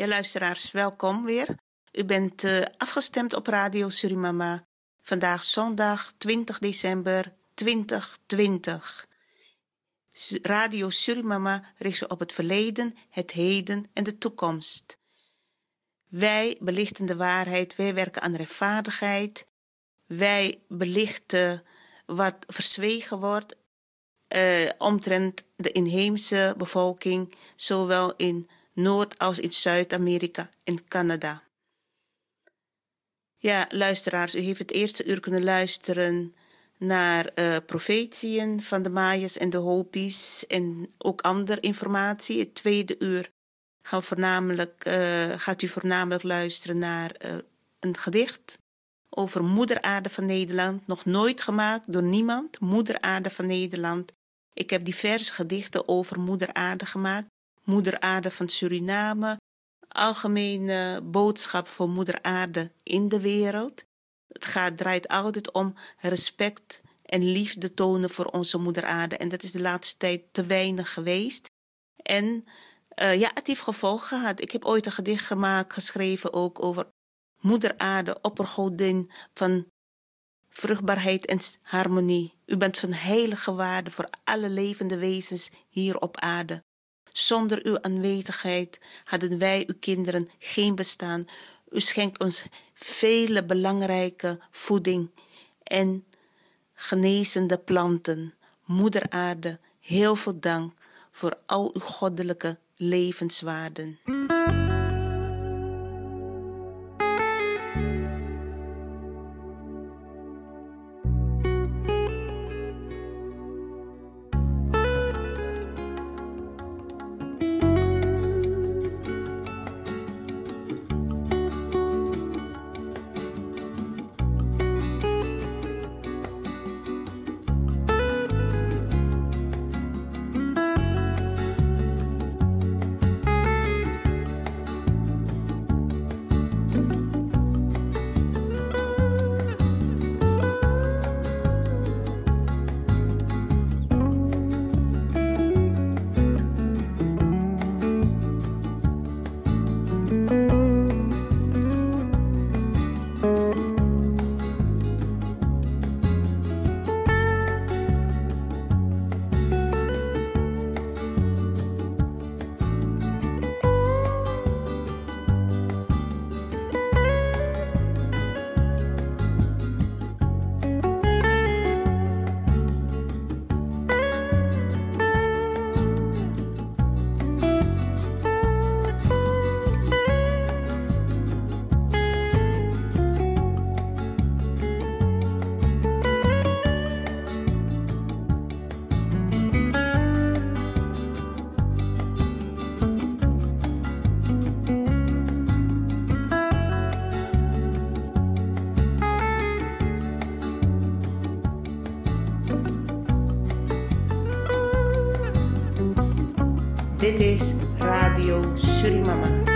Ja, luisteraars, welkom weer. U bent uh, afgestemd op Radio Surimama. Vandaag zondag 20 december 2020. Radio Surimama richt zich op het verleden, het heden en de toekomst. Wij belichten de waarheid, wij werken aan rechtvaardigheid. Wij belichten wat verzwegen wordt uh, omtrent de inheemse bevolking, zowel in Noord- als in Zuid-Amerika en Canada. Ja, luisteraars, u heeft het eerste uur kunnen luisteren naar uh, profetieën van de Mayas en de Hopis en ook andere informatie. Het tweede uur voornamelijk, uh, gaat u voornamelijk luisteren naar uh, een gedicht over Moeder Aarde van Nederland. Nog nooit gemaakt door niemand, Moeder Aarde van Nederland. Ik heb diverse gedichten over Moeder Aarde gemaakt. Moeder Aarde van Suriname, algemene boodschap voor Moeder Aarde in de wereld. Het gaat, draait altijd om respect en liefde tonen voor onze Moeder Aarde. En dat is de laatste tijd te weinig geweest. En uh, ja, het heeft gevolgen gehad. Ik heb ooit een gedicht gemaakt, geschreven ook over Moeder Aarde, oppergodin van vruchtbaarheid en harmonie. U bent van heilige waarde voor alle levende wezens hier op aarde. Zonder uw aanwezigheid hadden wij, uw kinderen, geen bestaan. U schenkt ons vele belangrijke voeding en genezende planten. Moeder Aarde, heel veel dank voor al uw goddelijke levenswaarden. Radio Surimama.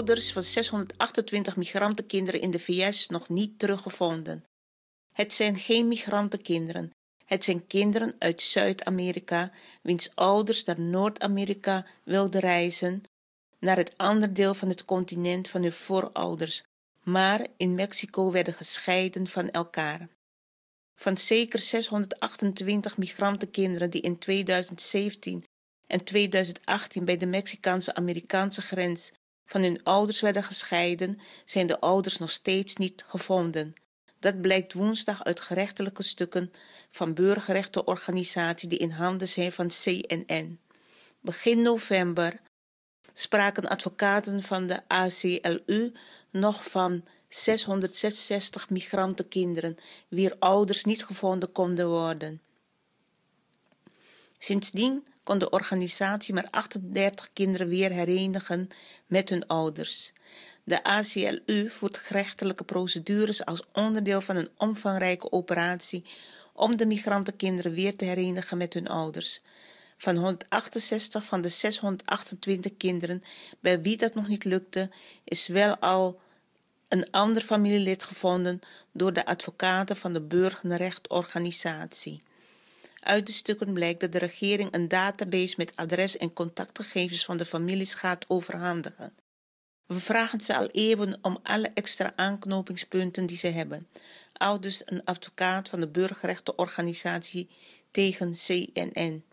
Ouders van 628 migrantenkinderen in de VS nog niet teruggevonden. Het zijn geen migrantenkinderen. Het zijn kinderen uit Zuid-Amerika, wiens ouders naar Noord-Amerika wilden reizen, naar het andere deel van het continent van hun voorouders, maar in Mexico werden gescheiden van elkaar. Van zeker 628 migrantenkinderen die in 2017 en 2018 bij de Mexicaanse-Amerikaanse grens van hun ouders werden gescheiden, zijn de ouders nog steeds niet gevonden. Dat blijkt woensdag uit gerechtelijke stukken van burgerrechtenorganisatie die in handen zijn van CNN. Begin november spraken advocaten van de ACLU nog van 666 migrantenkinderen, wier ouders niet gevonden konden worden. Sindsdien kon de organisatie maar 38 kinderen weer herenigen met hun ouders. De ACLU voert gerechtelijke procedures als onderdeel van een omvangrijke operatie om de migrantenkinderen weer te herenigen met hun ouders. Van 168 van de 628 kinderen bij wie dat nog niet lukte, is wel al een ander familielid gevonden door de advocaten van de burgerrectorganisatie. Uit de stukken blijkt dat de regering een database met adres en contactgegevens van de families gaat overhandigen. We vragen ze al eeuwen om alle extra aanknopingspunten die ze hebben. Ouders een advocaat van de burgerrechtenorganisatie tegen CNN.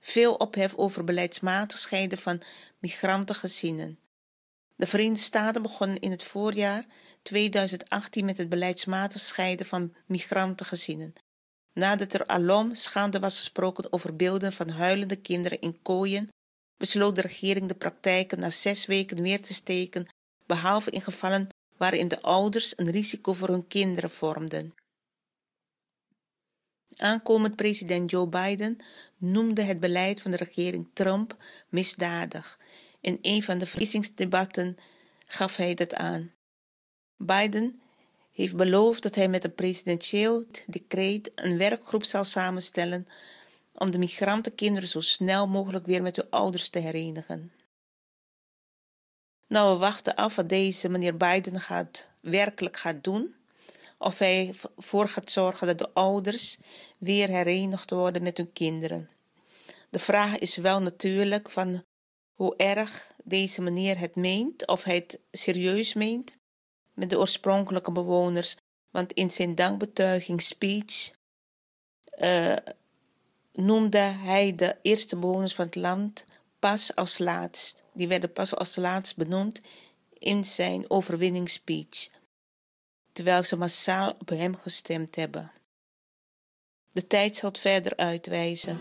Veel ophef over beleidsmatig scheiden van migrantengezinnen. De Verenigde Staten begonnen in het voorjaar 2018 met het beleidsmatig scheiden van migrantengezinnen. Nadat er alom schande was gesproken over beelden van huilende kinderen in kooien, besloot de regering de praktijken na zes weken weer te steken, behalve in gevallen waarin de ouders een risico voor hun kinderen vormden. Aankomend president Joe Biden noemde het beleid van de regering Trump misdadig. In een van de verkiezingsdebatten gaf hij dat aan. Biden heeft beloofd dat hij met een presidentieel decreet een werkgroep zal samenstellen om de migrantenkinderen zo snel mogelijk weer met hun ouders te herenigen. Nou, we wachten af wat deze meneer Biden gaat, werkelijk gaat doen. Of hij ervoor gaat zorgen dat de ouders weer herenigd worden met hun kinderen. De vraag is wel natuurlijk van hoe erg deze meneer het meent, of hij het serieus meent met de oorspronkelijke bewoners. Want in zijn dankbetuiging speech uh, noemde hij de eerste bewoners van het land pas als laatst. Die werden pas als laatst benoemd in zijn overwinningsspeech, terwijl ze massaal op hem gestemd hebben. De tijd zal het verder uitwijzen.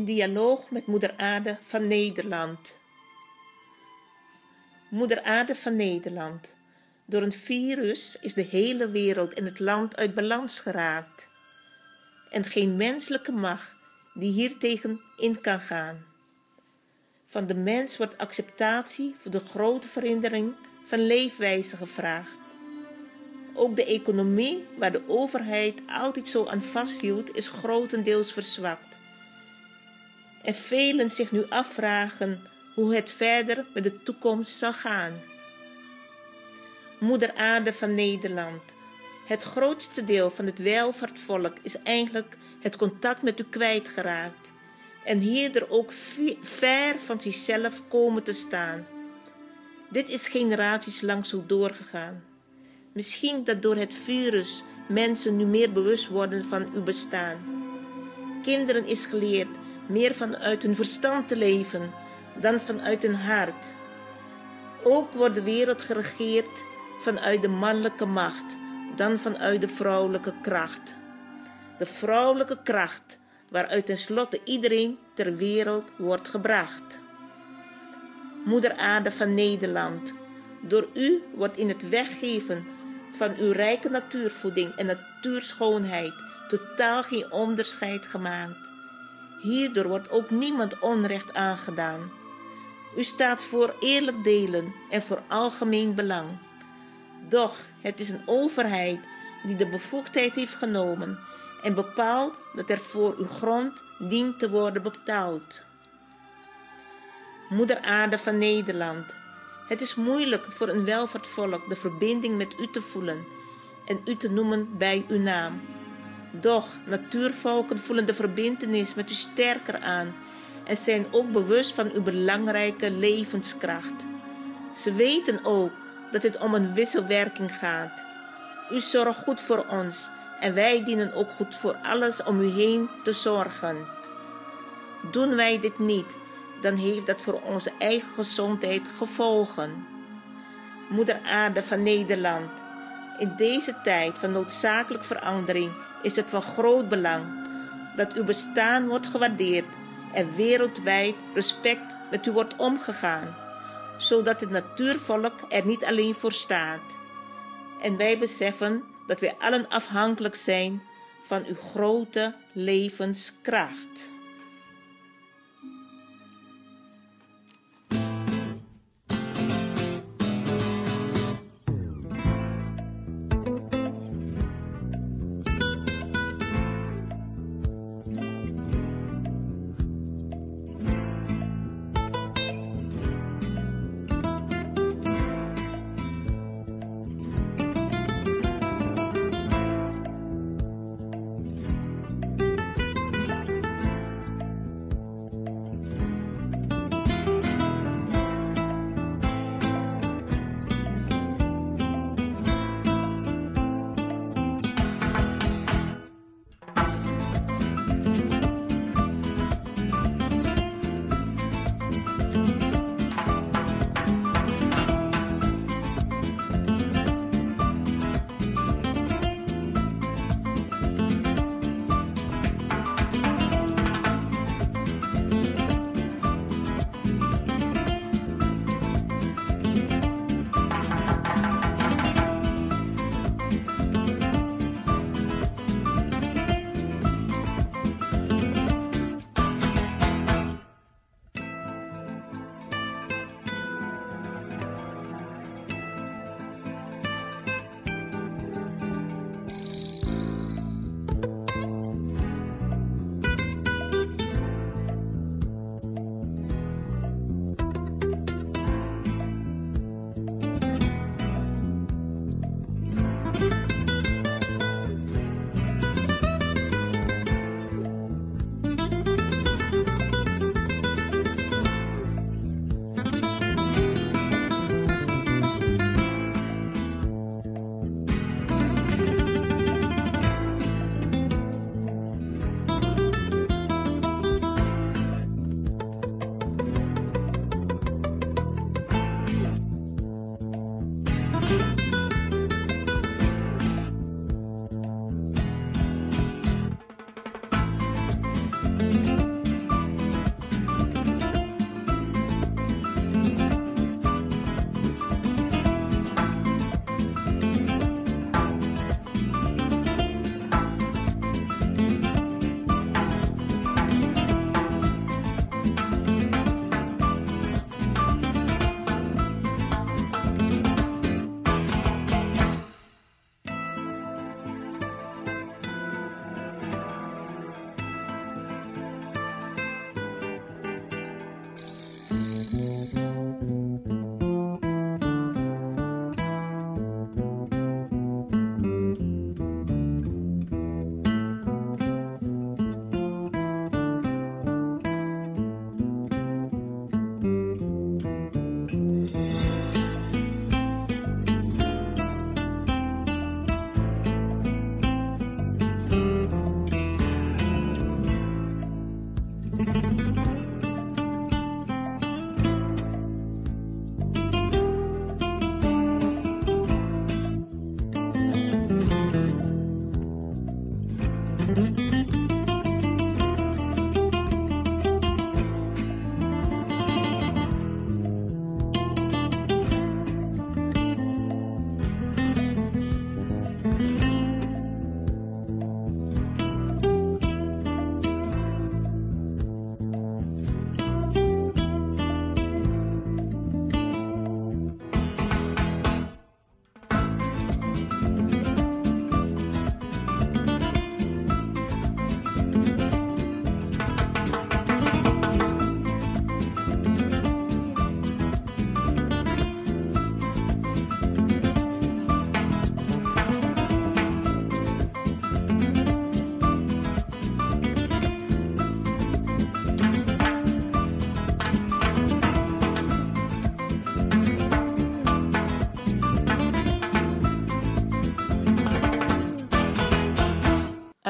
In dialoog met Moeder Aarde van Nederland. Moeder Aarde van Nederland. Door een virus is de hele wereld en het land uit balans geraakt. En geen menselijke macht die hiertegen in kan gaan. Van de mens wordt acceptatie voor de grote verandering van leefwijze gevraagd. Ook de economie, waar de overheid altijd zo aan vasthield, is grotendeels verzwakt. En velen zich nu afvragen hoe het verder met de toekomst zal gaan. Moeder Aarde van Nederland. Het grootste deel van het welvaartvolk is eigenlijk het contact met u kwijtgeraakt en hierdoor ook ver van zichzelf komen te staan. Dit is generaties lang zo doorgegaan. Misschien dat door het virus mensen nu meer bewust worden van uw bestaan. Kinderen is geleerd meer vanuit hun verstand te leven dan vanuit hun hart. Ook wordt de wereld geregeerd vanuit de mannelijke macht dan vanuit de vrouwelijke kracht. De vrouwelijke kracht waaruit tenslotte iedereen ter wereld wordt gebracht. Moeder Aarde van Nederland, door u wordt in het weggeven van uw rijke natuurvoeding en natuurschoonheid totaal geen onderscheid gemaakt. Hierdoor wordt ook niemand onrecht aangedaan. U staat voor eerlijk delen en voor algemeen belang. Doch het is een overheid die de bevoegdheid heeft genomen en bepaalt dat er voor uw grond dient te worden betaald. Moeder Aarde van Nederland, het is moeilijk voor een welvaartvolk de verbinding met u te voelen en u te noemen bij uw naam. Doch natuurvolken voelen de verbintenis met u sterker aan en zijn ook bewust van uw belangrijke levenskracht. Ze weten ook dat het om een wisselwerking gaat. U zorgt goed voor ons en wij dienen ook goed voor alles om u heen te zorgen. Doen wij dit niet, dan heeft dat voor onze eigen gezondheid gevolgen. Moeder Aarde van Nederland, in deze tijd van noodzakelijke verandering is het van groot belang dat uw bestaan wordt gewaardeerd en wereldwijd respect met u wordt omgegaan, zodat het natuurvolk er niet alleen voor staat. En wij beseffen dat wij allen afhankelijk zijn van uw grote levenskracht.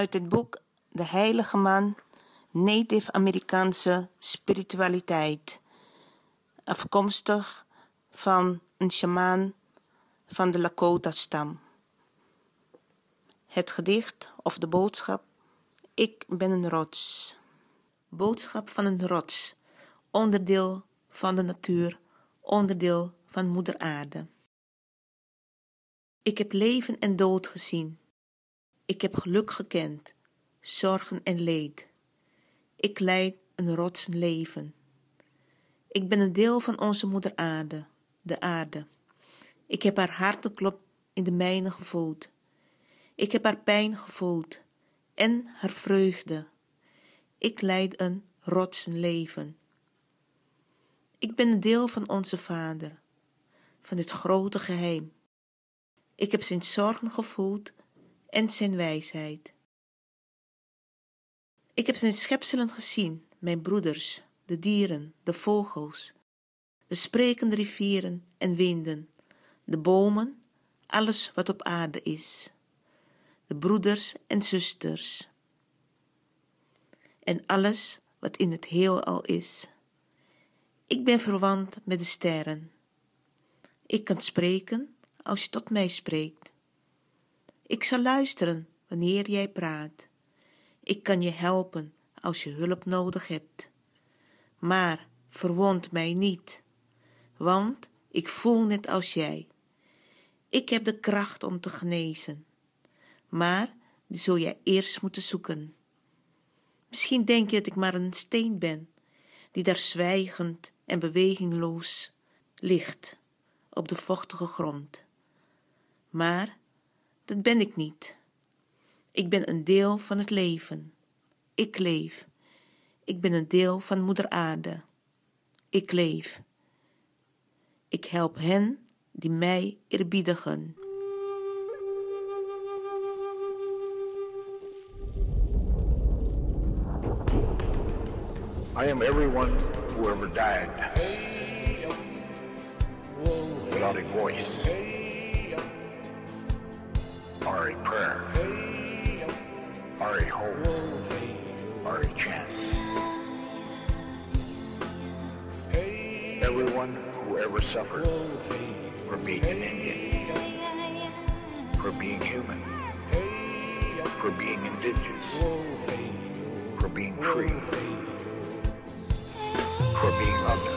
Uit het boek De Heilige Man, Native Amerikaanse Spiritualiteit, afkomstig van een shamaan van de Lakota-stam. Het gedicht of de boodschap Ik ben een rots. Boodschap van een rots, onderdeel van de natuur, onderdeel van Moeder Aarde. Ik heb leven en dood gezien ik heb geluk gekend, zorgen en leed. Ik leid een rotsen leven. Ik ben een deel van onze moeder aarde, de aarde. Ik heb haar hartenklop in de mijne gevoeld. Ik heb haar pijn gevoeld en haar vreugde. Ik leid een rotsen leven. Ik ben een deel van onze Vader, van dit grote geheim. Ik heb zijn zorgen gevoeld en zijn wijsheid. Ik heb zijn schepselen gezien, mijn broeders, de dieren, de vogels, de sprekende rivieren en winden, de bomen, alles wat op aarde is, de broeders en zusters, en alles wat in het heelal is. Ik ben verwant met de sterren. Ik kan spreken als je tot mij spreekt. Ik zal luisteren wanneer jij praat. Ik kan je helpen als je hulp nodig hebt. Maar verwond mij niet, want ik voel net als jij. Ik heb de kracht om te genezen, maar die zul jij eerst moeten zoeken. Misschien denk je dat ik maar een steen ben, die daar zwijgend en bewegingloos ligt op de vochtige grond. Maar dat ben ik niet. Ik ben een deel van het leven. Ik leef. Ik ben een deel van Moeder Aarde. Ik leef. Ik help hen die mij eerbiedigen. I am everyone who ever died without a voice. Are a prayer, are a hope, are a chance. Everyone who ever suffered for being an Indian, for being human, for being indigenous, for being free, for being under,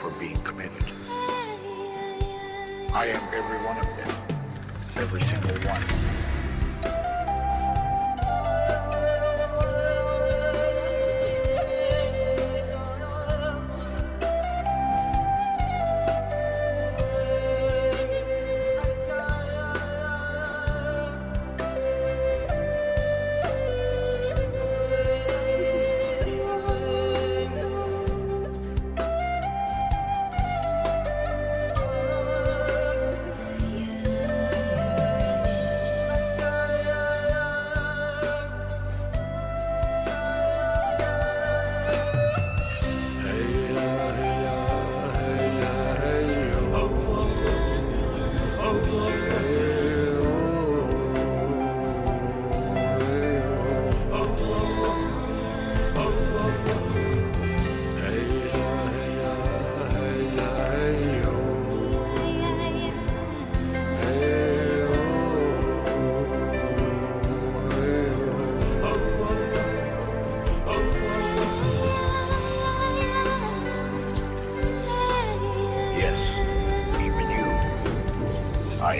for being committed. I am every one of them every single one.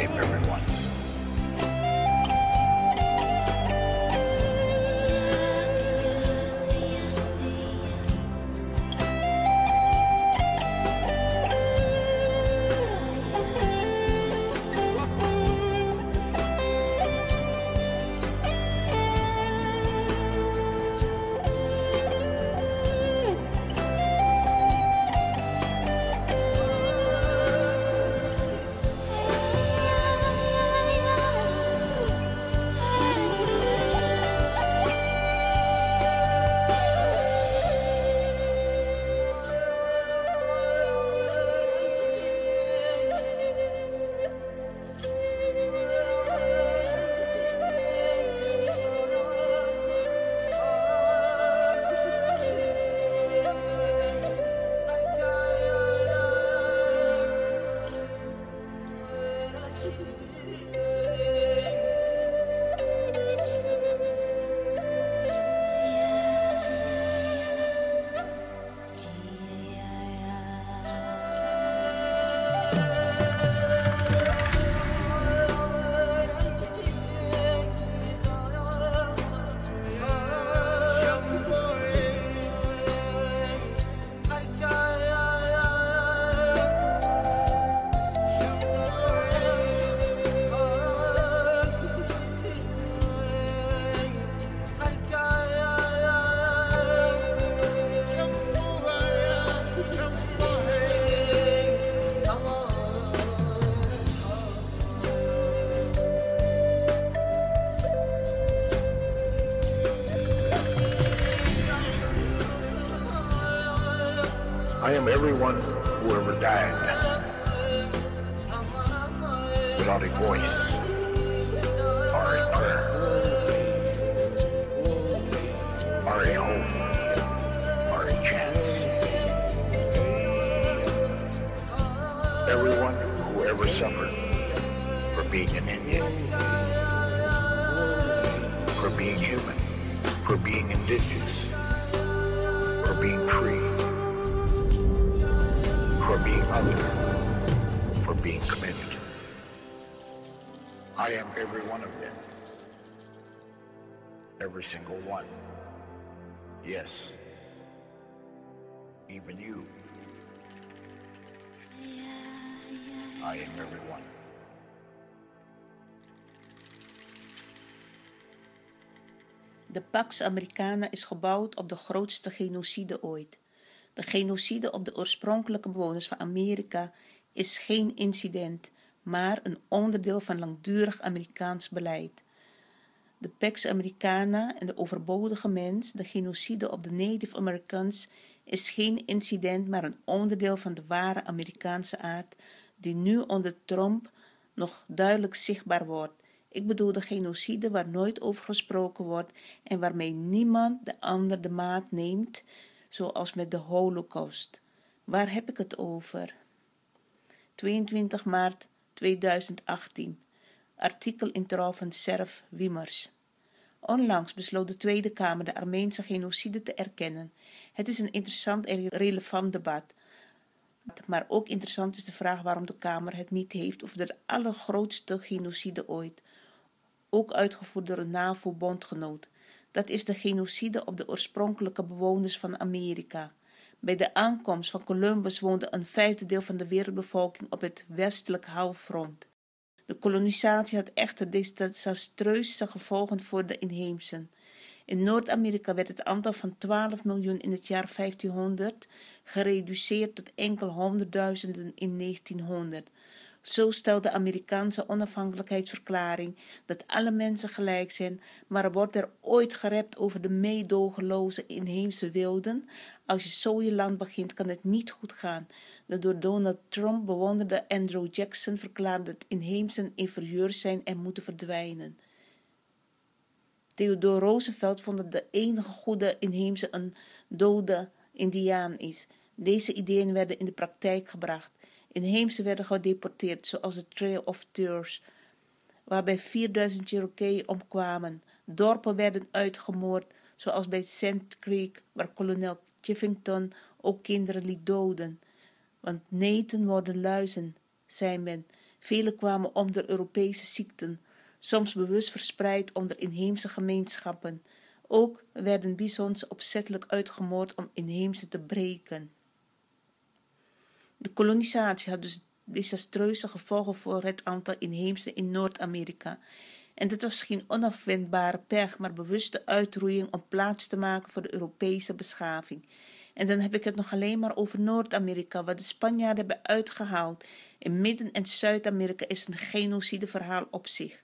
I everyone. Everyone who ever died without a voice Every single one. Yes. Even you. I everyone. De Pax Americana is gebouwd op de grootste genocide ooit. De genocide op de oorspronkelijke bewoners van Amerika is geen incident, maar een onderdeel van langdurig Amerikaans beleid. De Pax Americana en de overbodige mens, de genocide op de Native Americans, is geen incident, maar een onderdeel van de ware Amerikaanse aard, die nu onder Trump nog duidelijk zichtbaar wordt. Ik bedoel de genocide waar nooit over gesproken wordt en waarmee niemand de ander de maat neemt, zoals met de Holocaust. Waar heb ik het over? 22 maart 2018. Artikel in trouw van Serf Wimmers. Onlangs besloot de Tweede Kamer de Armeense genocide te erkennen. Het is een interessant en relevant debat. Maar ook interessant is de vraag waarom de Kamer het niet heeft over de allergrootste genocide ooit, ook uitgevoerd door een NAVO-bondgenoot. Dat is de genocide op de oorspronkelijke bewoners van Amerika. Bij de aankomst van Columbus woonde een vijfde deel van de wereldbevolking op het westelijk halfrond. De kolonisatie had echter desastreuze gevolgen voor de inheemsen. In Noord-Amerika werd het aantal van 12 miljoen in het jaar 1500 gereduceerd tot enkel honderdduizenden in 1900. Zo stelt de Amerikaanse onafhankelijkheidsverklaring dat alle mensen gelijk zijn, maar wordt er ooit gerept over de meedogenloze inheemse wilden? Als je zo je land begint, kan het niet goed gaan. De door Donald Trump bewonderde Andrew Jackson verklaarde dat inheemsen inferieur zijn en moeten verdwijnen. Theodore Roosevelt vond dat de enige goede inheemse een dode indiaan is. Deze ideeën werden in de praktijk gebracht. Inheemse werden gedeporteerd, zoals de Trail of Tears, waarbij 4000 Cherokee omkwamen. Dorpen werden uitgemoord, zoals bij Sand Creek, waar kolonel Chivington ook kinderen liet doden. Want neten worden luizen, zei men. Velen kwamen om door Europese ziekten, soms bewust verspreid onder inheemse gemeenschappen. Ook werden bisons opzettelijk uitgemoord om inheemse te breken. De kolonisatie had dus desastreuze gevolgen voor het aantal inheemse in Noord-Amerika. En dit was geen onafwendbare pech, maar bewuste uitroeiing om plaats te maken voor de Europese beschaving. En dan heb ik het nog alleen maar over Noord-Amerika, wat de Spanjaarden hebben uitgehaald. In Midden- en Zuid-Amerika is een genocideverhaal op zich.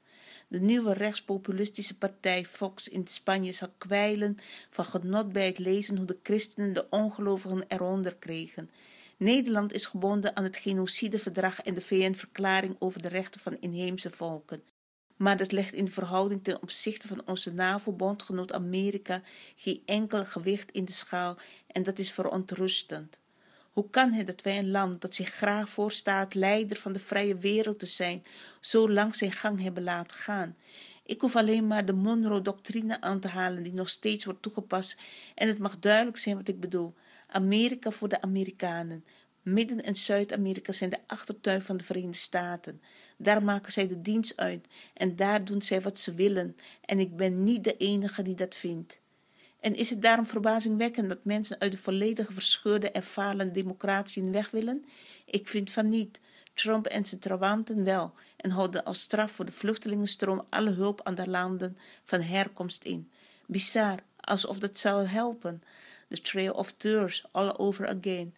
De nieuwe rechtspopulistische partij Fox in Spanje zal kwijlen van genot bij het lezen hoe de christenen de ongelovigen eronder kregen. Nederland is gebonden aan het genocideverdrag en de VN-verklaring over de rechten van inheemse volken. Maar dat legt in verhouding ten opzichte van onze NAVO-bondgenoot Amerika geen enkel gewicht in de schaal en dat is verontrustend. Hoe kan het dat wij een land dat zich graag voorstaat leider van de vrije wereld te zijn, zo lang zijn gang hebben laten gaan? Ik hoef alleen maar de Monroe-doctrine aan te halen die nog steeds wordt toegepast en het mag duidelijk zijn wat ik bedoel. Amerika voor de Amerikanen. Midden- en Zuid-Amerika zijn de achtertuin van de Verenigde Staten. Daar maken zij de dienst uit en daar doen zij wat ze willen. En ik ben niet de enige die dat vindt. En is het daarom verbazingwekkend dat mensen uit de volledige verscheurde en falende democratie weg willen? Ik vind van niet. Trump en zijn trawanten wel en houden als straf voor de vluchtelingenstroom alle hulp aan de landen van herkomst in. Bizar, alsof dat zou helpen. The Trail of Tears, all over again.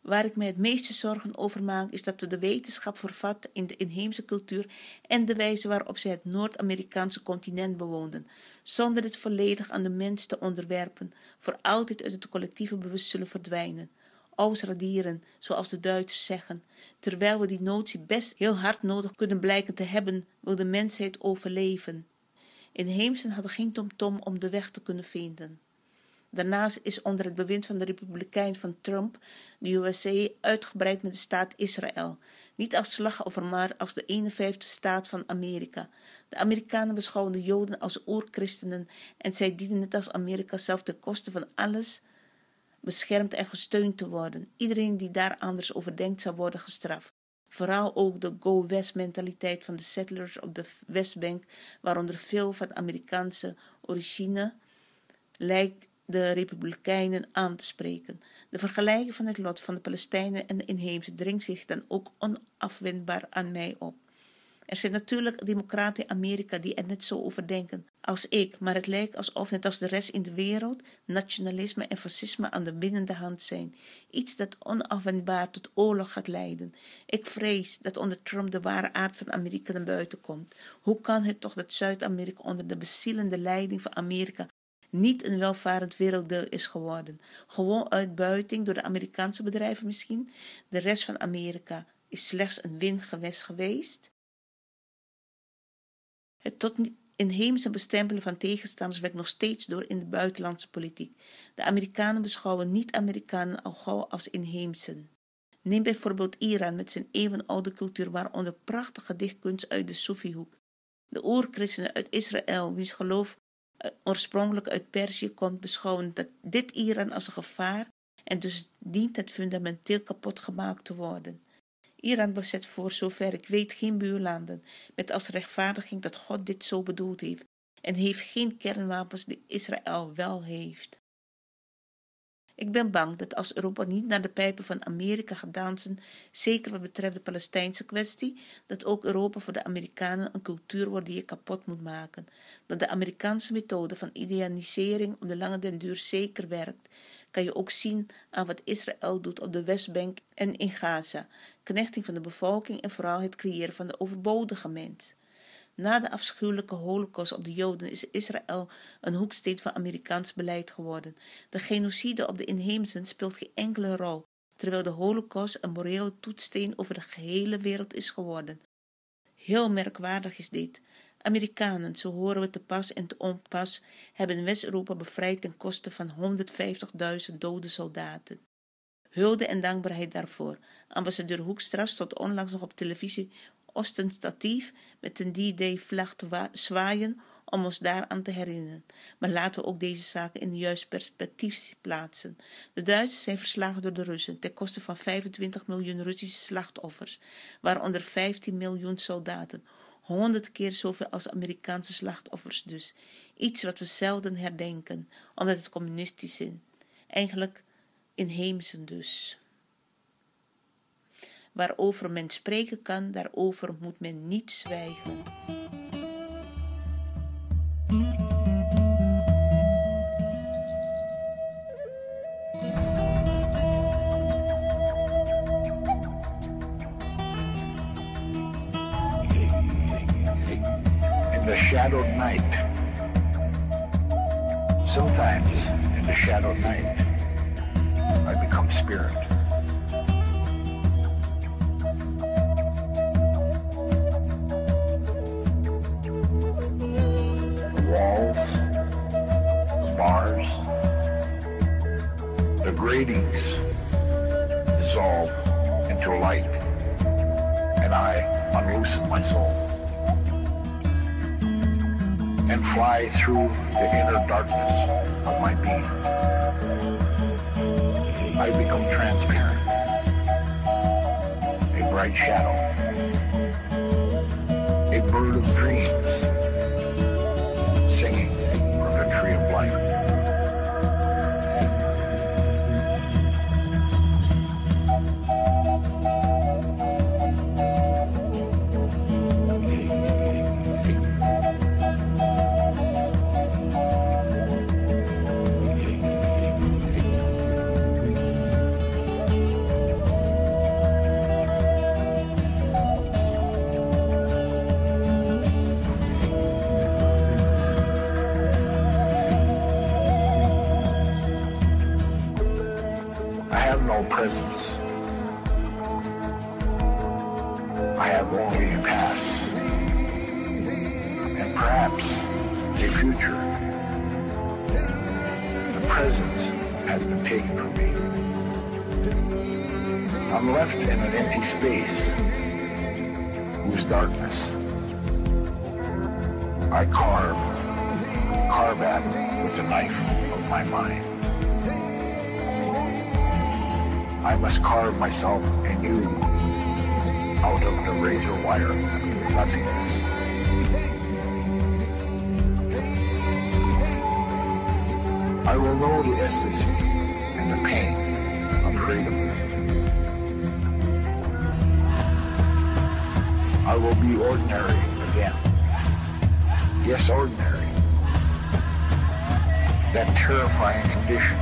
Waar ik mij het meeste zorgen over maak, is dat we de wetenschap vervatten in de inheemse cultuur en de wijze waarop zij het Noord-Amerikaanse continent bewoonden, zonder het volledig aan de mens te onderwerpen, voor altijd uit het collectieve bewust zullen verdwijnen. Ausradieren, zoals de Duitsers zeggen, terwijl we die notie best heel hard nodig kunnen blijken te hebben, wil de mensheid overleven. Inheemsen hadden geen tomtom -tom om de weg te kunnen vinden. Daarnaast is onder het bewind van de Republikein van Trump de USA uitgebreid met de staat Israël, niet als slachtoffer, maar als de 51ste staat van Amerika. De Amerikanen beschouwen de Joden als oerchristenen en zij dienen het als Amerika zelf ten koste van alles beschermd en gesteund te worden. Iedereen die daar anders over denkt, zal worden gestraft. Vooral ook de go-west mentaliteit van de settlers op de Westbank, waaronder veel van Amerikaanse origine, lijkt de Republikeinen aan te spreken. De vergelijking van het lot van de Palestijnen en de inheemse dringt zich dan ook onafwendbaar aan mij op. Er zijn natuurlijk democraten in Amerika die er net zo over denken als ik, maar het lijkt alsof, net als de rest in de wereld, nationalisme en fascisme aan de winnende hand zijn. Iets dat onafwendbaar tot oorlog gaat leiden. Ik vrees dat onder Trump de ware aard van Amerika naar buiten komt. Hoe kan het toch dat Zuid-Amerika onder de bezielende leiding van Amerika niet een welvarend werelddeel is geworden. Gewoon uitbuiting door de Amerikaanse bedrijven misschien. De rest van Amerika is slechts een windgewest geweest. Het tot inheemse bestempelen van tegenstanders werkt nog steeds door in de buitenlandse politiek. De Amerikanen beschouwen niet-Amerikanen al gauw als inheemsen. Neem bijvoorbeeld Iran met zijn eeuwenoude cultuur, waaronder prachtige dichtkunst uit de Sofihoek. De oerchristenen uit Israël, wiens geloof oorspronkelijk uit Perzië komt, beschouwen dat dit Iran als een gevaar en dus dient het fundamenteel kapot gemaakt te worden. Iran bezet voor zover ik weet geen buurlanden, met als rechtvaardiging dat God dit zo bedoeld heeft, en heeft geen kernwapens die Israël wel heeft. Ik ben bang dat als Europa niet naar de pijpen van Amerika gaat dansen, zeker wat betreft de Palestijnse kwestie, dat ook Europa voor de Amerikanen een cultuur wordt die je kapot moet maken. Dat de Amerikaanse methode van idealisering op de lange den duur zeker werkt, kan je ook zien aan wat Israël doet op de Westbank en in Gaza, knechting van de bevolking en vooral het creëren van de overbodige mens. Na de afschuwelijke holocaust op de Joden is Israël een hoeksteen van Amerikaans beleid geworden. De genocide op de inheemsen speelt geen enkele rol, terwijl de holocaust een moreel toetssteen over de gehele wereld is geworden. Heel merkwaardig is dit. Amerikanen, zo horen we te pas en te onpas, hebben West-Europa bevrijd ten koste van 150.000 dode soldaten. Hulde en dankbaarheid daarvoor. Ambassadeur Hoekstra stond onlangs nog op televisie ostentatief met een D-Day-vlag te zwaaien om ons daaraan te herinneren. Maar laten we ook deze zaken in een juist perspectief plaatsen. De Duitsers zijn verslagen door de Russen ten koste van 25 miljoen Russische slachtoffers, waaronder 15 miljoen soldaten. Honderd keer zoveel als Amerikaanse slachtoffers dus. Iets wat we zelden herdenken, omdat het communistisch is. Eigenlijk inheemse dus. Waarover men spreken kan, daarover moet men niet zwijgen. In the shadowed night, sometimes in the shadowed night, I become spirit. The dissolve into light, and I unloosen my soul and fly through the inner darkness of my being. I become transparent, a bright shadow, a bird of dreams, empty space whose darkness I carve, carve at with the knife of my mind. I must carve myself anew out of the razor wire of nothingness. I will know the ecstasy and the pain of freedom. I will be ordinary again. Yes, ordinary. That terrifying condition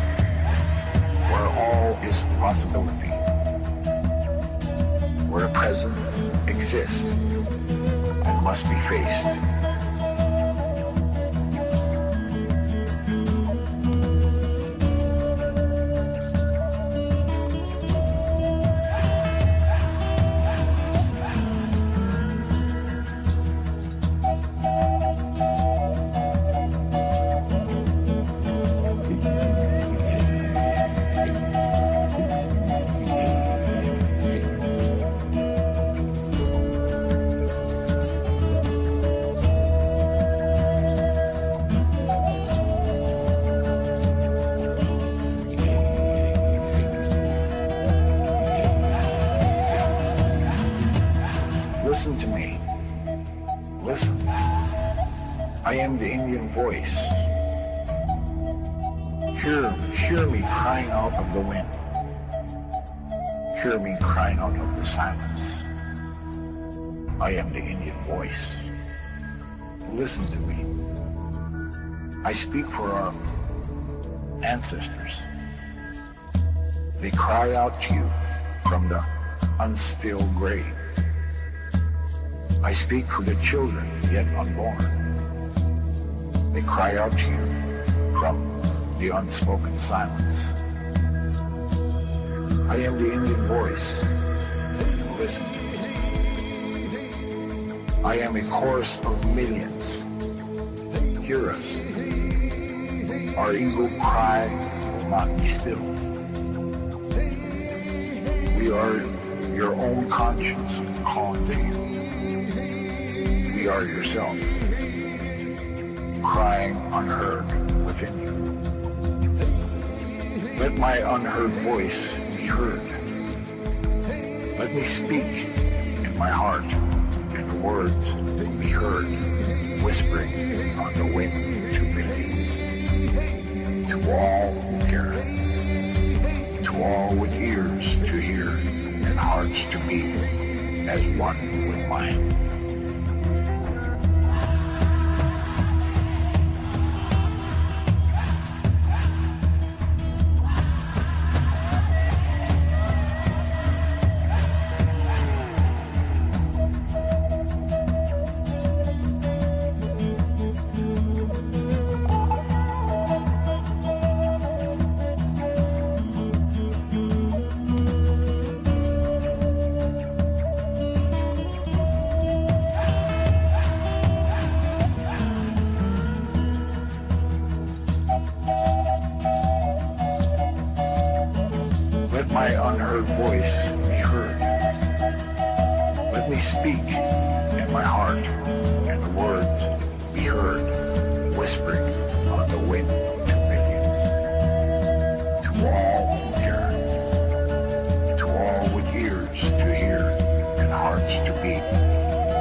where all is possibility, where a presence exists and must be faced. Ancestors. They cry out to you from the unstill grave. I speak for the children yet unborn. They cry out to you from the unspoken silence. I am the Indian voice. Listen to me. I am a chorus of millions. Hear us. Our eagle cry will not be still. We are your own conscience calling to you. We are yourself. crying unheard within you. Let my unheard voice be heard. Let me speak in my heart, and words be heard, whispering on the wind. To all who care, to all with ears to hear and hearts to beat as one with mine. My unheard voice be heard. Let me speak in my heart, and the words be heard, whispering on the wind to millions. To all who to all with ears to hear and hearts to beat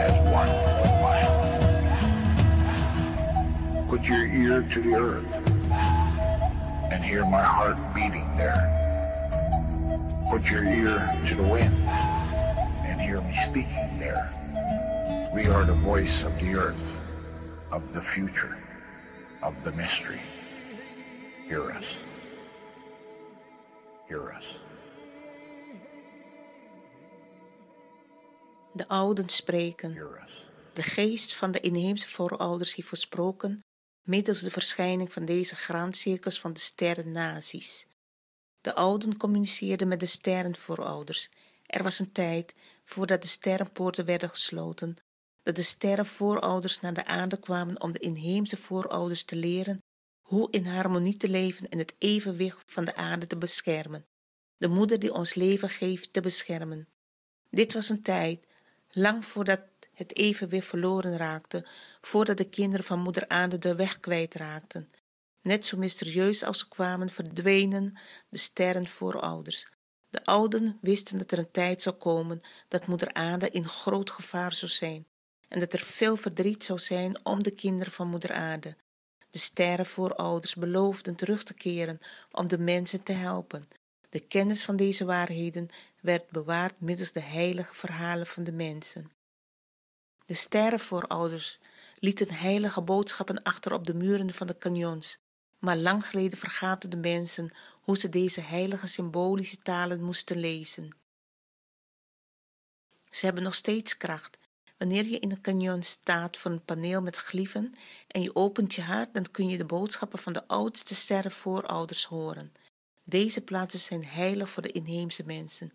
as one with mine. Put your ear to the earth and hear my heart beating there. Put your ear to the wind and hear me speaking there. We are the voice of the earth, of the future, of the mystery. Hear us. Hear us. De ouden spreken. De geest van de inheemse voorouders heeft gesproken middels de verschijning van deze graancirkels van de sterrennazies. De ouden communiceerden met de sterrenvoorouders. Er was een tijd, voordat de sterrenpoorten werden gesloten, dat de sterrenvoorouders naar de aarde kwamen om de inheemse voorouders te leren hoe in harmonie te leven en het evenwicht van de aarde te beschermen. De moeder die ons leven geeft te beschermen. Dit was een tijd, lang voordat het evenwicht verloren raakte, voordat de kinderen van moeder aarde de weg kwijtraakten. Net zo mysterieus als ze kwamen, verdwenen de sterren voorouders. De ouden wisten dat er een tijd zou komen dat moeder aarde in groot gevaar zou zijn en dat er veel verdriet zou zijn om de kinderen van moeder aarde. De sterren voorouders beloofden terug te keren om de mensen te helpen. De kennis van deze waarheden werd bewaard middels de heilige verhalen van de mensen. De sterrenvoorouders lieten heilige boodschappen achter op de muren van de canyons, maar lang geleden vergaten de mensen hoe ze deze heilige symbolische talen moesten lezen. Ze hebben nog steeds kracht. Wanneer je in een canyon staat voor een paneel met glieven en je opent je hart, dan kun je de boodschappen van de oudste sterrenvoorouders horen. Deze plaatsen zijn heilig voor de inheemse mensen.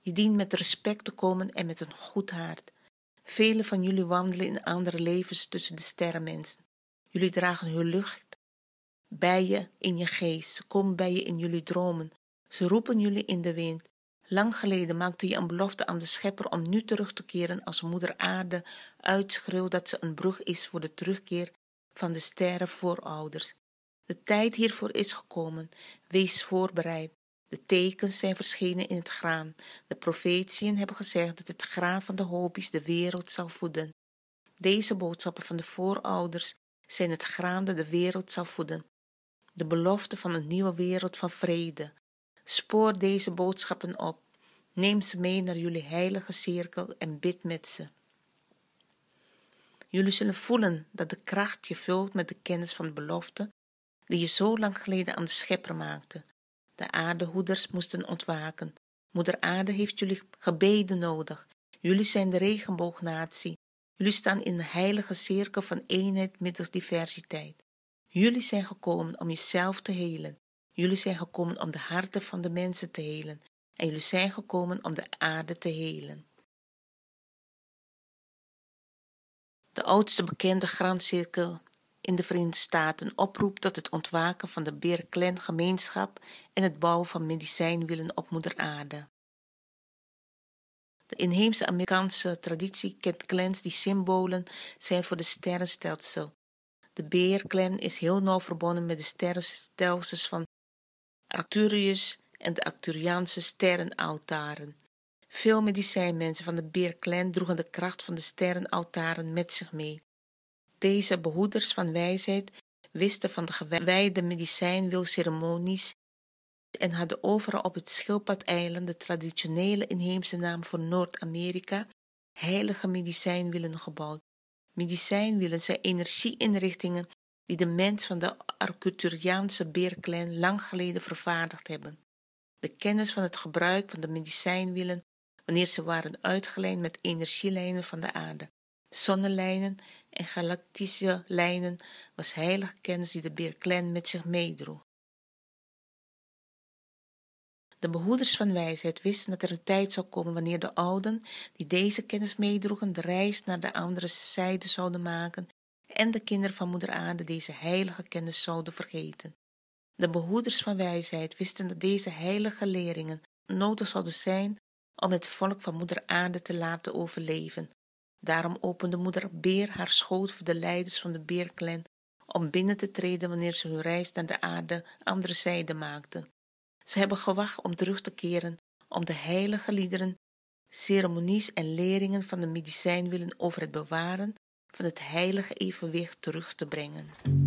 Je dient met respect te komen en met een goed hart. Velen van jullie wandelen in andere levens tussen de sterrenmensen. Jullie dragen hun lucht bij je in je geest. Ze komen bij je in jullie dromen. Ze roepen jullie in de wind. Lang geleden maakte je een belofte aan de schepper om nu terug te keren als moeder aarde uitschreeuwt dat ze een brug is voor de terugkeer van de sterren voorouders. De tijd hiervoor is gekomen. Wees voorbereid. De tekens zijn verschenen in het graan. De profetieën hebben gezegd dat het graan van de hopies de wereld zal voeden. Deze boodschappen van de voorouders zijn het graan dat de wereld zal voeden. De belofte van een nieuwe wereld van vrede. Spoor deze boodschappen op. Neem ze mee naar jullie heilige cirkel en bid met ze. Jullie zullen voelen dat de kracht je vult met de kennis van de belofte die je zo lang geleden aan de schepper maakte. De aardehoeders moesten ontwaken. Moeder aarde heeft jullie gebeden nodig. Jullie zijn de regenboognatie. Jullie staan in een heilige cirkel van eenheid middels diversiteit. Jullie zijn gekomen om jezelf te helen. Jullie zijn gekomen om de harten van de mensen te helen. En jullie zijn gekomen om de aarde te helen. De oudste bekende graancirkel in de Verenigde Staten oproept tot het ontwaken van de Beer Clan gemeenschap en het bouwen van medicijnwielen op moeder aarde. De inheemse Amerikaanse traditie kent clans die symbolen zijn voor de sterrenstelsel. De Beerclan is heel nauw verbonden met de sterrenstelsels van Arcturus en de Arcturiaanse sterrenaltaren. Veel medicijnmensen van de Beerclan droegen de kracht van de sterrenaltaren met zich mee. Deze behoeders van wijsheid wisten van de gewijde medicijnwilceremonies en hadden overal op het Schildpadeiland de traditionele inheemse naam voor Noord-Amerika heilige medicijnwielen gebouwd. Medicijnwielen zijn energieinrichtingen die de mens van de Arcturiaanse beerklein lang geleden vervaardigd hebben. De kennis van het gebruik van de medicijnwielen wanneer ze waren uitgelijnd met energielijnen van de aarde, zonnelijnen en galactische lijnen, was heilige kennis die de beerklein met zich meedroeg. De behoeders van wijsheid wisten dat er een tijd zou komen wanneer de ouden, die deze kennis meedroegen, de reis naar de andere zijde zouden maken en de kinderen van moeder aarde deze heilige kennis zouden vergeten. De behoeders van wijsheid wisten dat deze heilige leringen nodig zouden zijn om het volk van moeder aarde te laten overleven. Daarom opende moeder Beer haar schoot voor de leiders van de Beerclan om binnen te treden wanneer ze hun reis naar de aarde andere zijde maakten. Ze hebben gewacht om terug te keren, om de heilige liederen, ceremonies en leringen van de medicijn willen over het bewaren van het heilige evenwicht terug te brengen.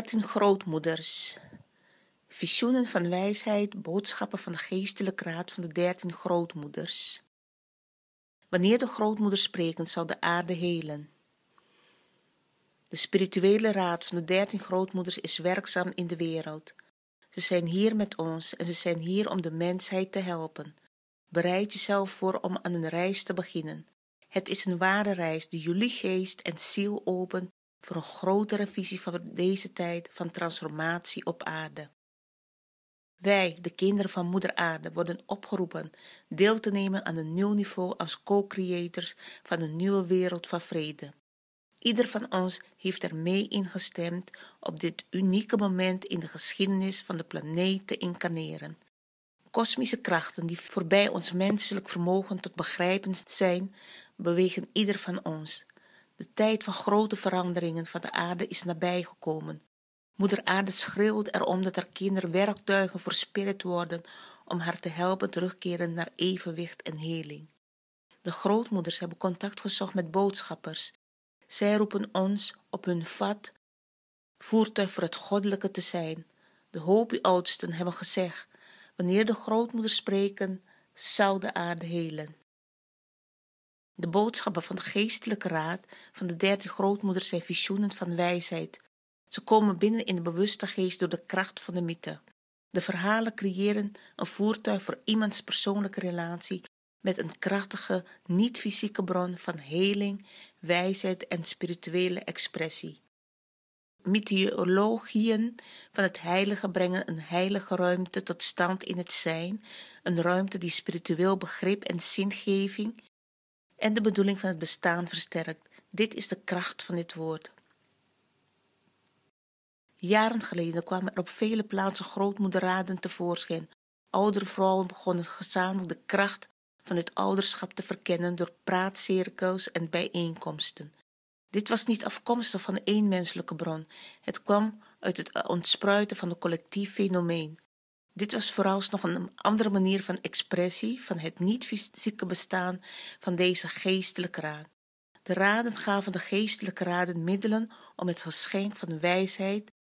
De dertien grootmoeders. Visioenen van wijsheid, boodschappen van de geestelijke raad van de dertien grootmoeders. Wanneer de grootmoeders spreken, zal de aarde helen. De spirituele raad van de dertien grootmoeders is werkzaam in de wereld. Ze zijn hier met ons en ze zijn hier om de mensheid te helpen. Bereid jezelf voor om aan een reis te beginnen. Het is een ware reis die jullie geest en ziel opent voor een grotere visie van deze tijd van transformatie op aarde. Wij, de kinderen van Moeder Aarde, worden opgeroepen deel te nemen aan een nieuw niveau als co-creators van een nieuwe wereld van vrede. Ieder van ons heeft er mee ingestemd op dit unieke moment in de geschiedenis van de planeet te incarneren. Kosmische krachten die voorbij ons menselijk vermogen tot begrijpen zijn, bewegen ieder van ons. De tijd van grote veranderingen van de aarde is nabijgekomen. Moeder Aarde schreeuwt erom dat haar kinderen werktuigen voor spirit worden om haar te helpen terugkeren naar evenwicht en heling. De grootmoeders hebben contact gezocht met boodschappers. Zij roepen ons op hun vat voertuig voor het goddelijke te zijn. De Hopi-oudsten hebben gezegd, wanneer de grootmoeders spreken, zou de aarde helen. De boodschappen van de geestelijke raad van de dertien grootmoeders zijn visioenen van wijsheid. Ze komen binnen in de bewuste geest door de kracht van de mythe. De verhalen creëren een voertuig voor iemands persoonlijke relatie met een krachtige, niet-fysieke bron van heling, wijsheid en spirituele expressie. Mythologieën van het heilige brengen een heilige ruimte tot stand in het zijn, een ruimte die spiritueel begrip en zingeving en de bedoeling van het bestaan versterkt. Dit is de kracht van dit woord. Jaren geleden kwamen er op vele plaatsen grootmoederraden tevoorschijn. Oudere vrouwen begonnen gezamenlijk de kracht van dit ouderschap te verkennen door praatcirkels en bijeenkomsten. Dit was niet afkomstig van één menselijke bron. Het kwam uit het ontspruiten van een collectief fenomeen. Dit was vooralsnog een andere manier van expressie van het niet-fysieke bestaan van deze geestelijke raad. De raden gaven de geestelijke raden middelen om het geschenk van wijsheid,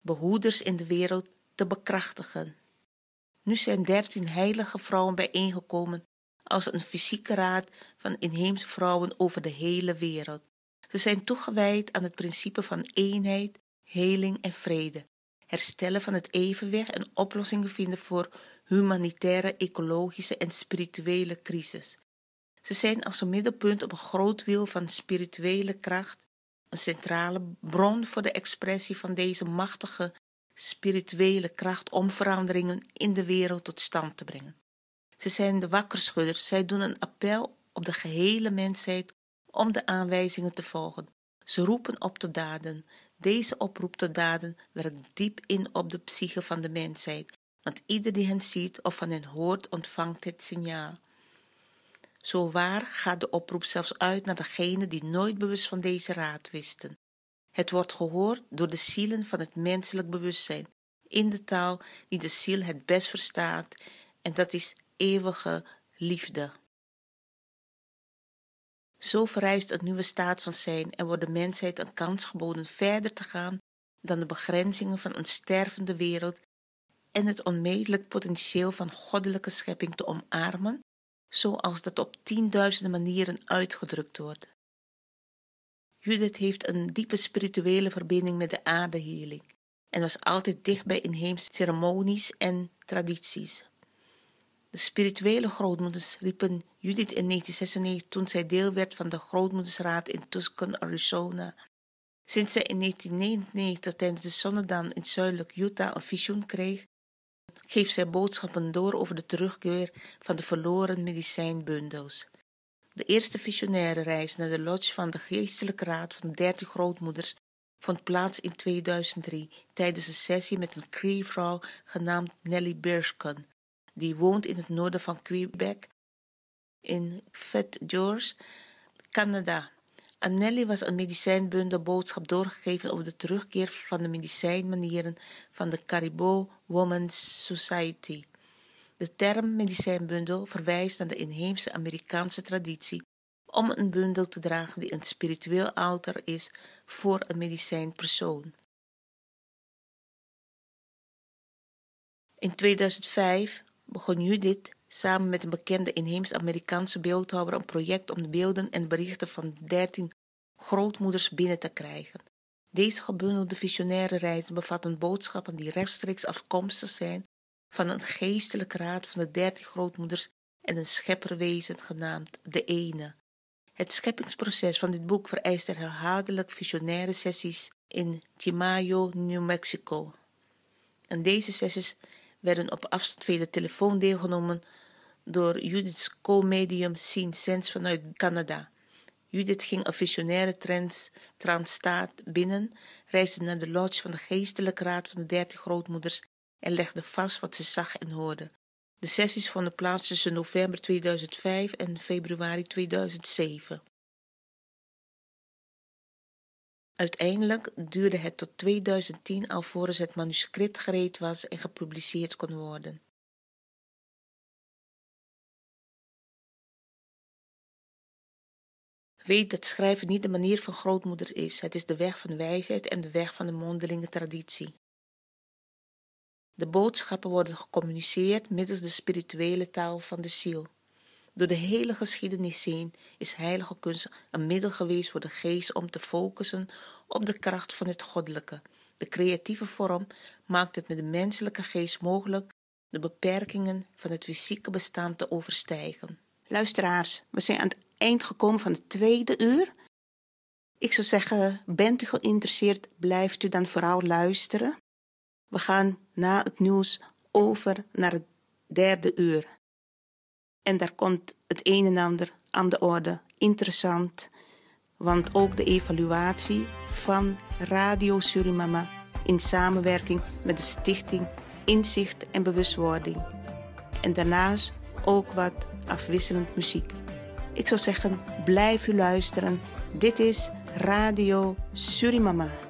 behoeders in de wereld, te bekrachtigen. Nu zijn dertien heilige vrouwen bijeengekomen als een fysieke raad van inheemse vrouwen over de hele wereld. Ze zijn toegewijd aan het principe van eenheid, heling en vrede, herstellen van het evenwicht en oplossingen vinden voor humanitaire, ecologische en spirituele crisis. Ze zijn als een middelpunt op een groot wiel van spirituele kracht, een centrale bron voor de expressie van deze machtige spirituele kracht om veranderingen in de wereld tot stand te brengen. Ze zijn de wakkerschudders, zij doen een appel op de gehele mensheid om de aanwijzingen te volgen. Ze roepen op tot daden. Deze oproep tot daden werkt diep in op de psyche van de mensheid, want ieder die hen ziet of van hen hoort, ontvangt het signaal. Zo waar gaat de oproep zelfs uit naar degenen die nooit bewust van deze raad wisten. Het wordt gehoord door de zielen van het menselijk bewustzijn, in de taal die de ziel het best verstaat, en dat is eeuwige liefde. Zo vereist een nieuwe staat van zijn en wordt de mensheid een kans geboden verder te gaan dan de begrenzingen van een stervende wereld en het onmetelijk potentieel van goddelijke schepping te omarmen, zoals dat op tienduizenden manieren uitgedrukt wordt. Judith heeft een diepe spirituele verbinding met de aardeheerling en was altijd dicht bij inheemse ceremonies en tradities. De spirituele grootmoeders riepen Judith in 1996 toen zij deel werd van de grootmoedersraad in Tucson, Arizona. Sinds zij in 1999 tijdens de zonnedan in zuidelijk Utah een visioen kreeg, geeft zij boodschappen door over de terugkeer van de verloren medicijnbundels. De eerste visionaire reis naar de lodge van de geestelijke raad van de dertig grootmoeders vond plaats in 2003 tijdens een sessie met een Cree-vrouw genaamd Nellie Berscon, die woont in het noorden van Quebec in Fat George, Canada. Aan Nelly was een medicijnbundel boodschap doorgegeven over de terugkeer van de medicijnmanieren van de Caribou Women's Society. De term medicijnbundel verwijst naar de inheemse Amerikaanse traditie om een bundel te dragen die een spiritueel alter is voor een medicijnpersoon. In 2005 begon Judith samen met een bekende inheems-Amerikaanse beeldhouwer een project om de beelden en berichten van dertien grootmoeders binnen te krijgen. Deze gebundelde visionaire reizen bevatten boodschappen die rechtstreeks afkomstig zijn van een geestelijke raad van de dertig grootmoeders en een schepperwezen genaamd de Ene. Het scheppingsproces van dit boek vereist herhaaldelijk visionaire sessies in Chimayo, New Mexico. En deze sessies werden op afstand via de telefoon deelgenomen door Judith's co-medium Sien Sens vanuit Canada. Judith ging een visionaire trans, transstaat binnen, reisde naar de lodge van de geestelijke raad van de dertig grootmoeders en legde vast wat ze zag en hoorde. De sessies vonden plaats tussen november 2005 en februari 2007. Uiteindelijk duurde het tot 2010 alvorens het manuscript gereed was en gepubliceerd kon worden. Weet dat schrijven niet de manier van grootmoeder is. Het is de weg van wijsheid en de weg van de mondelinge traditie. De boodschappen worden gecommuniceerd middels de spirituele taal van de ziel. Door de hele geschiedenis heen is heilige kunst een middel geweest voor de geest om te focussen op de kracht van het goddelijke. De creatieve vorm maakt het met de menselijke geest mogelijk de beperkingen van het fysieke bestaan te overstijgen. Luisteraars, we zijn aan het eind gekomen van het tweede uur. Ik zou zeggen, bent u geïnteresseerd, blijft u dan vooral luisteren. We gaan na het nieuws over naar het derde uur. En daar komt het een en ander aan de orde. Interessant, want ook de evaluatie van Radio Surimama in samenwerking met de stichting Inzicht en Bewustwording. En daarnaast ook wat afwisselend muziek. Ik zou zeggen, blijf u luisteren. Dit is Radio Surimama.